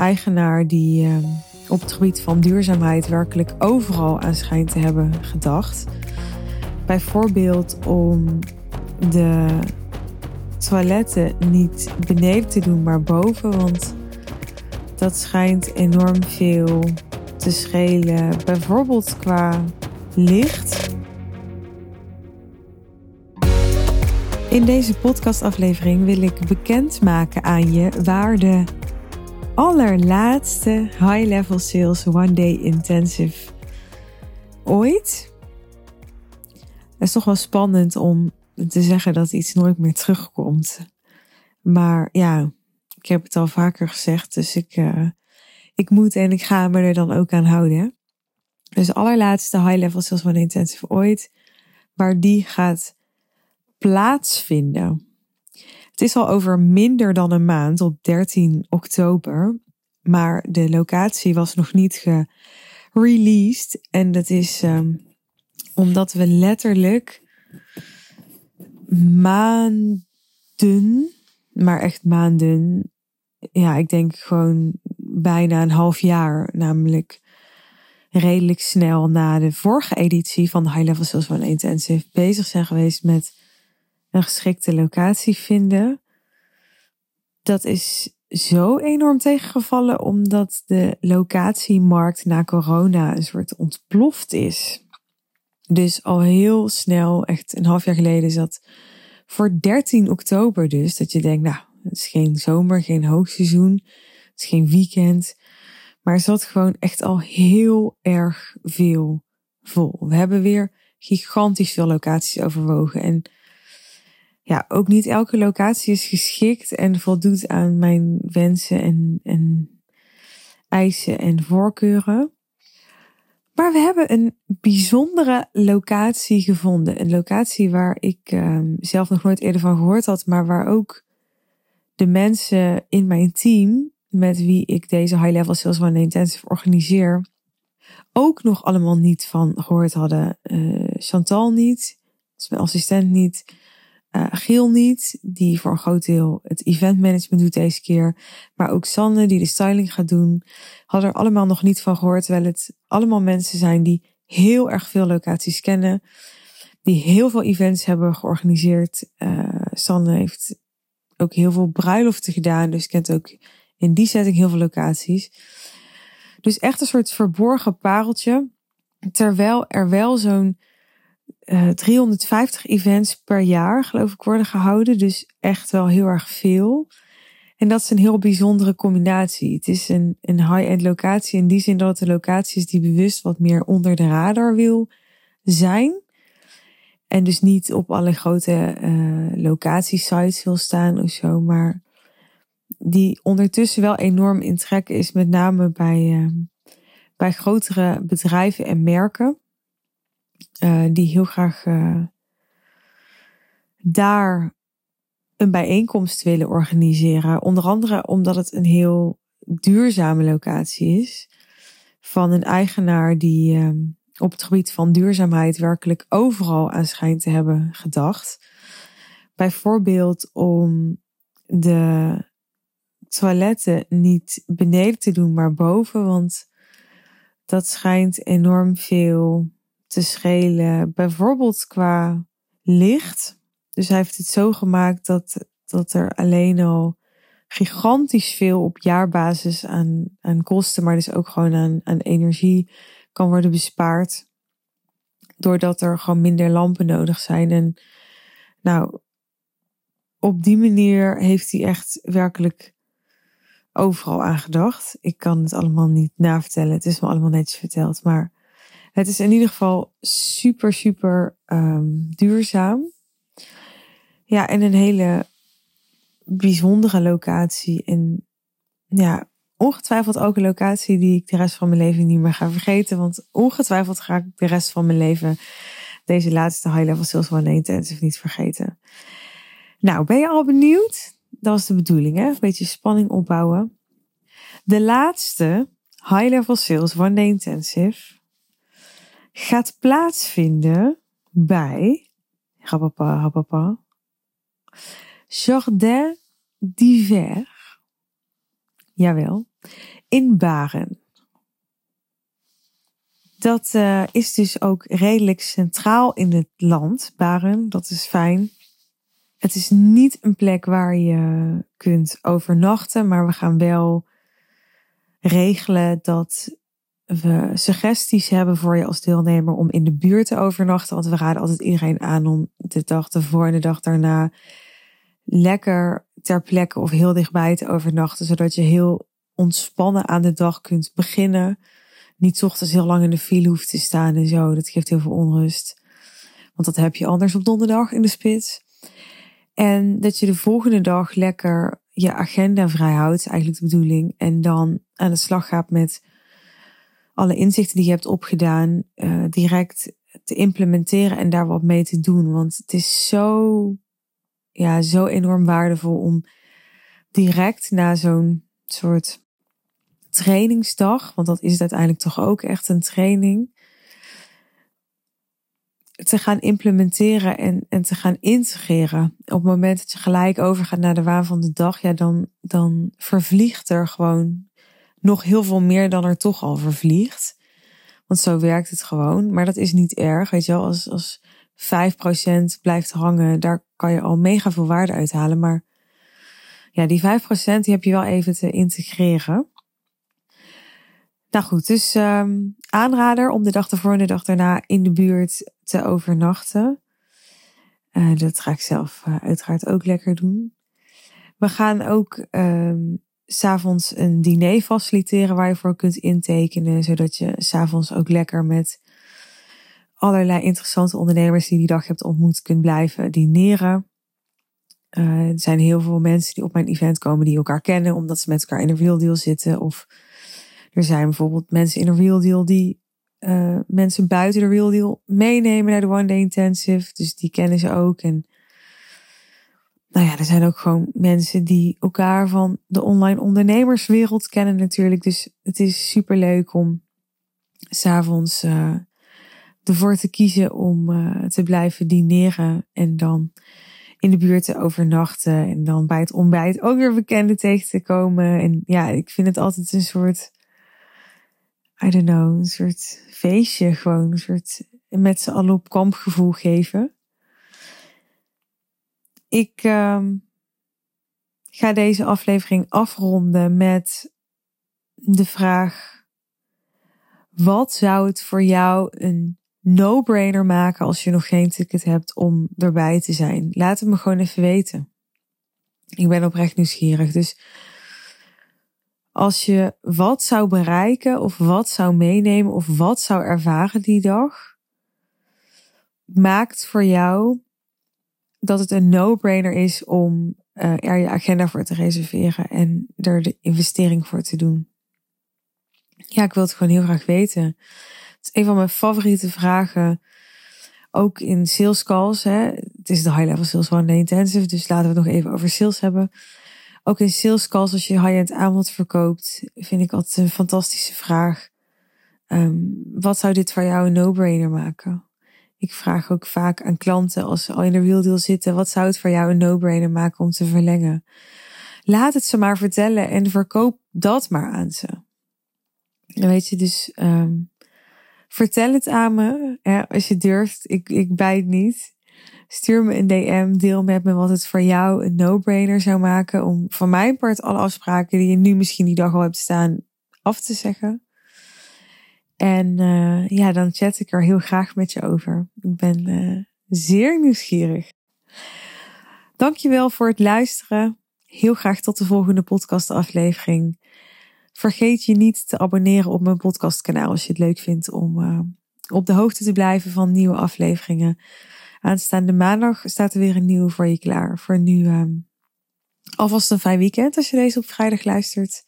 eigenaar die ehm, op het gebied van duurzaamheid werkelijk overal aan schijnt te hebben gedacht. Bijvoorbeeld om de toiletten niet beneden te doen, maar boven. Want dat schijnt enorm veel te schelen. Bijvoorbeeld qua licht. In deze podcastaflevering wil ik bekendmaken aan je waar de allerlaatste High Level Sales One Day Intensive ooit. Het is toch wel spannend om te zeggen dat iets nooit meer terugkomt. Maar ja, ik heb het al vaker gezegd, dus ik, uh, ik moet en ik ga me er dan ook aan houden. Dus allerlaatste High Level Sales One Intensive ooit, waar die gaat plaatsvinden. Het is al over minder dan een maand, op 13 oktober. Maar de locatie was nog niet gereleased. En dat is um, omdat we letterlijk maanden, maar echt maanden, ja, ik denk gewoon bijna een half jaar, namelijk redelijk snel na de vorige editie van High Level Sales One Intensive bezig zijn geweest met een geschikte locatie vinden. Dat is zo enorm tegengevallen omdat de locatiemarkt na corona een soort ontploft is. Dus al heel snel, echt een half jaar geleden, zat voor 13 oktober dus, dat je denkt, nou, het is geen zomer, geen hoogseizoen, het is geen weekend. Maar er zat gewoon echt al heel erg veel vol. We hebben weer gigantisch veel locaties overwogen. En ja, ook niet elke locatie is geschikt en voldoet aan mijn wensen en, en eisen en voorkeuren. Maar we hebben een bijzondere locatie gevonden. Een locatie waar ik uh, zelf nog nooit eerder van gehoord had, maar waar ook de mensen in mijn team, met wie ik deze High Level Sales One Intensive organiseer, ook nog allemaal niet van gehoord hadden. Uh, Chantal niet, mijn assistent niet. Uh, Giel niet, die voor een groot deel het event management doet deze keer. Maar ook Sanne, die de styling gaat doen. Hadden er allemaal nog niet van gehoord. Terwijl het allemaal mensen zijn die heel erg veel locaties kennen. Die heel veel events hebben georganiseerd. Uh, Sanne heeft ook heel veel bruiloften gedaan. Dus kent ook in die setting heel veel locaties. Dus echt een soort verborgen pareltje. Terwijl er wel zo'n 350 eh, events per jaar, geloof ik, worden gehouden. Dus echt wel heel erg veel. En dat is een heel bijzondere combinatie. Het is een, een high-end locatie in die zin dat het een locatie is die bewust wat meer onder de radar wil zijn. En dus niet op alle grote uh, locatiesites wil staan of zo, maar die ondertussen wel enorm in trek is, met name bij, uh, bij grotere bedrijven en merken. Uh, die heel graag uh, daar een bijeenkomst willen organiseren. Onder andere omdat het een heel duurzame locatie is. Van een eigenaar die uh, op het gebied van duurzaamheid werkelijk overal aan schijnt te hebben gedacht. Bijvoorbeeld om de toiletten niet beneden te doen, maar boven. Want dat schijnt enorm veel te schelen. Bijvoorbeeld qua licht. Dus hij heeft het zo gemaakt dat, dat er alleen al gigantisch veel op jaarbasis aan, aan kosten, maar dus ook gewoon aan, aan energie kan worden bespaard. Doordat er gewoon minder lampen nodig zijn. En nou, op die manier heeft hij echt werkelijk overal aan gedacht. Ik kan het allemaal niet navertellen. Het is me allemaal netjes verteld. Maar het is in ieder geval super, super um, duurzaam. Ja, en een hele bijzondere locatie. En ja, ongetwijfeld ook een locatie die ik de rest van mijn leven niet meer ga vergeten. Want ongetwijfeld ga ik de rest van mijn leven deze laatste High Level Sales One Intensive niet vergeten. Nou, ben je al benieuwd? Dat was de bedoeling, hè? Een beetje spanning opbouwen. De laatste High Level Sales One Intensive gaat plaatsvinden bij rapapa, rapapa, Jardin d'Hiver. Jawel. In Baren. Dat uh, is dus ook redelijk centraal in het land, Baren. Dat is fijn. Het is niet een plek waar je kunt overnachten, maar we gaan wel regelen dat we suggesties hebben voor je als deelnemer om in de buurt te overnachten. Want we raden altijd iedereen aan om de dag ervoor en de dag daarna lekker ter plekke of heel dichtbij te overnachten. Zodat je heel ontspannen aan de dag kunt beginnen. Niet ochtends heel lang in de file hoeft te staan en zo. Dat geeft heel veel onrust. Want dat heb je anders op donderdag in de spits. En dat je de volgende dag lekker je agenda vrij houdt, eigenlijk de bedoeling. En dan aan de slag gaat met alle inzichten die je hebt opgedaan, uh, direct te implementeren en daar wat mee te doen. Want het is zo, ja, zo enorm waardevol om direct na zo'n soort trainingsdag, want dat is uiteindelijk toch ook echt een training, te gaan implementeren en, en te gaan integreren. Op het moment dat je gelijk overgaat naar de waan van de dag, ja, dan, dan vervliegt er gewoon nog heel veel meer dan er toch al vervliegt. Want zo werkt het gewoon. Maar dat is niet erg. Weet je wel, als, als 5% blijft hangen, daar kan je al mega veel waarde uithalen. Maar ja, die 5% die heb je wel even te integreren. Nou goed, dus um, aanrader om de dag ervoor en de dag daarna in de buurt te overnachten. Uh, dat ga ik zelf uh, uiteraard ook lekker doen. We gaan ook um, s'avonds een diner faciliteren waar je voor kunt intekenen. Zodat je s'avonds ook lekker met allerlei interessante ondernemers die die dag hebt ontmoet kunt blijven dineren. Uh, er zijn heel veel mensen die op mijn event komen die elkaar kennen omdat ze met elkaar in een real deal zitten. Of er zijn bijvoorbeeld mensen in een real deal die uh, mensen buiten de real deal meenemen naar de one day intensive. Dus die kennen ze ook. En er zijn ook gewoon mensen die elkaar van de online ondernemerswereld kennen natuurlijk. Dus het is super leuk om s'avonds uh, ervoor te kiezen om uh, te blijven dineren en dan in de buurt te overnachten en dan bij het ontbijt ook weer bekenden tegen te komen. En ja, ik vind het altijd een soort, I don't know, een soort feestje gewoon, een soort met z'n allen op kampgevoel geven. Ik uh, ga deze aflevering afronden met de vraag: wat zou het voor jou een no-brainer maken als je nog geen ticket hebt om erbij te zijn? Laat het me gewoon even weten. Ik ben oprecht nieuwsgierig. Dus als je wat zou bereiken of wat zou meenemen of wat zou ervaren die dag, maakt voor jou dat het een no-brainer is om uh, er je agenda voor te reserveren en er de investering voor te doen. Ja, ik wil het gewoon heel graag weten. Het is een van mijn favoriete vragen. Ook in sales calls. Hè. Het is de high level sales one day intensive. Dus laten we het nog even over sales hebben. Ook in sales calls, als je high-end aanbod verkoopt, vind ik altijd een fantastische vraag. Um, wat zou dit voor jou een no-brainer maken? Ik vraag ook vaak aan klanten als ze al in de real deal zitten, wat zou het voor jou een no-brainer maken om te verlengen? Laat het ze maar vertellen en verkoop dat maar aan ze. Dan weet je, dus um, vertel het aan me als je durft. Ik, ik bijt niet. Stuur me een DM, deel met me wat het voor jou een no-brainer zou maken om van mijn part alle afspraken die je nu misschien die dag al hebt staan af te zeggen. En uh, ja, dan chat ik er heel graag met je over. Ik ben uh, zeer nieuwsgierig. Dankjewel voor het luisteren. Heel graag tot de volgende podcastaflevering. Vergeet je niet te abonneren op mijn podcastkanaal als je het leuk vindt om uh, op de hoogte te blijven van nieuwe afleveringen. Aanstaande maandag staat er weer een nieuwe voor je klaar. Voor nu um, alvast een fijn weekend als je deze op vrijdag luistert.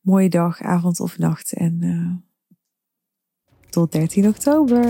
Mooie dag, avond of nacht en tot 13 oktober.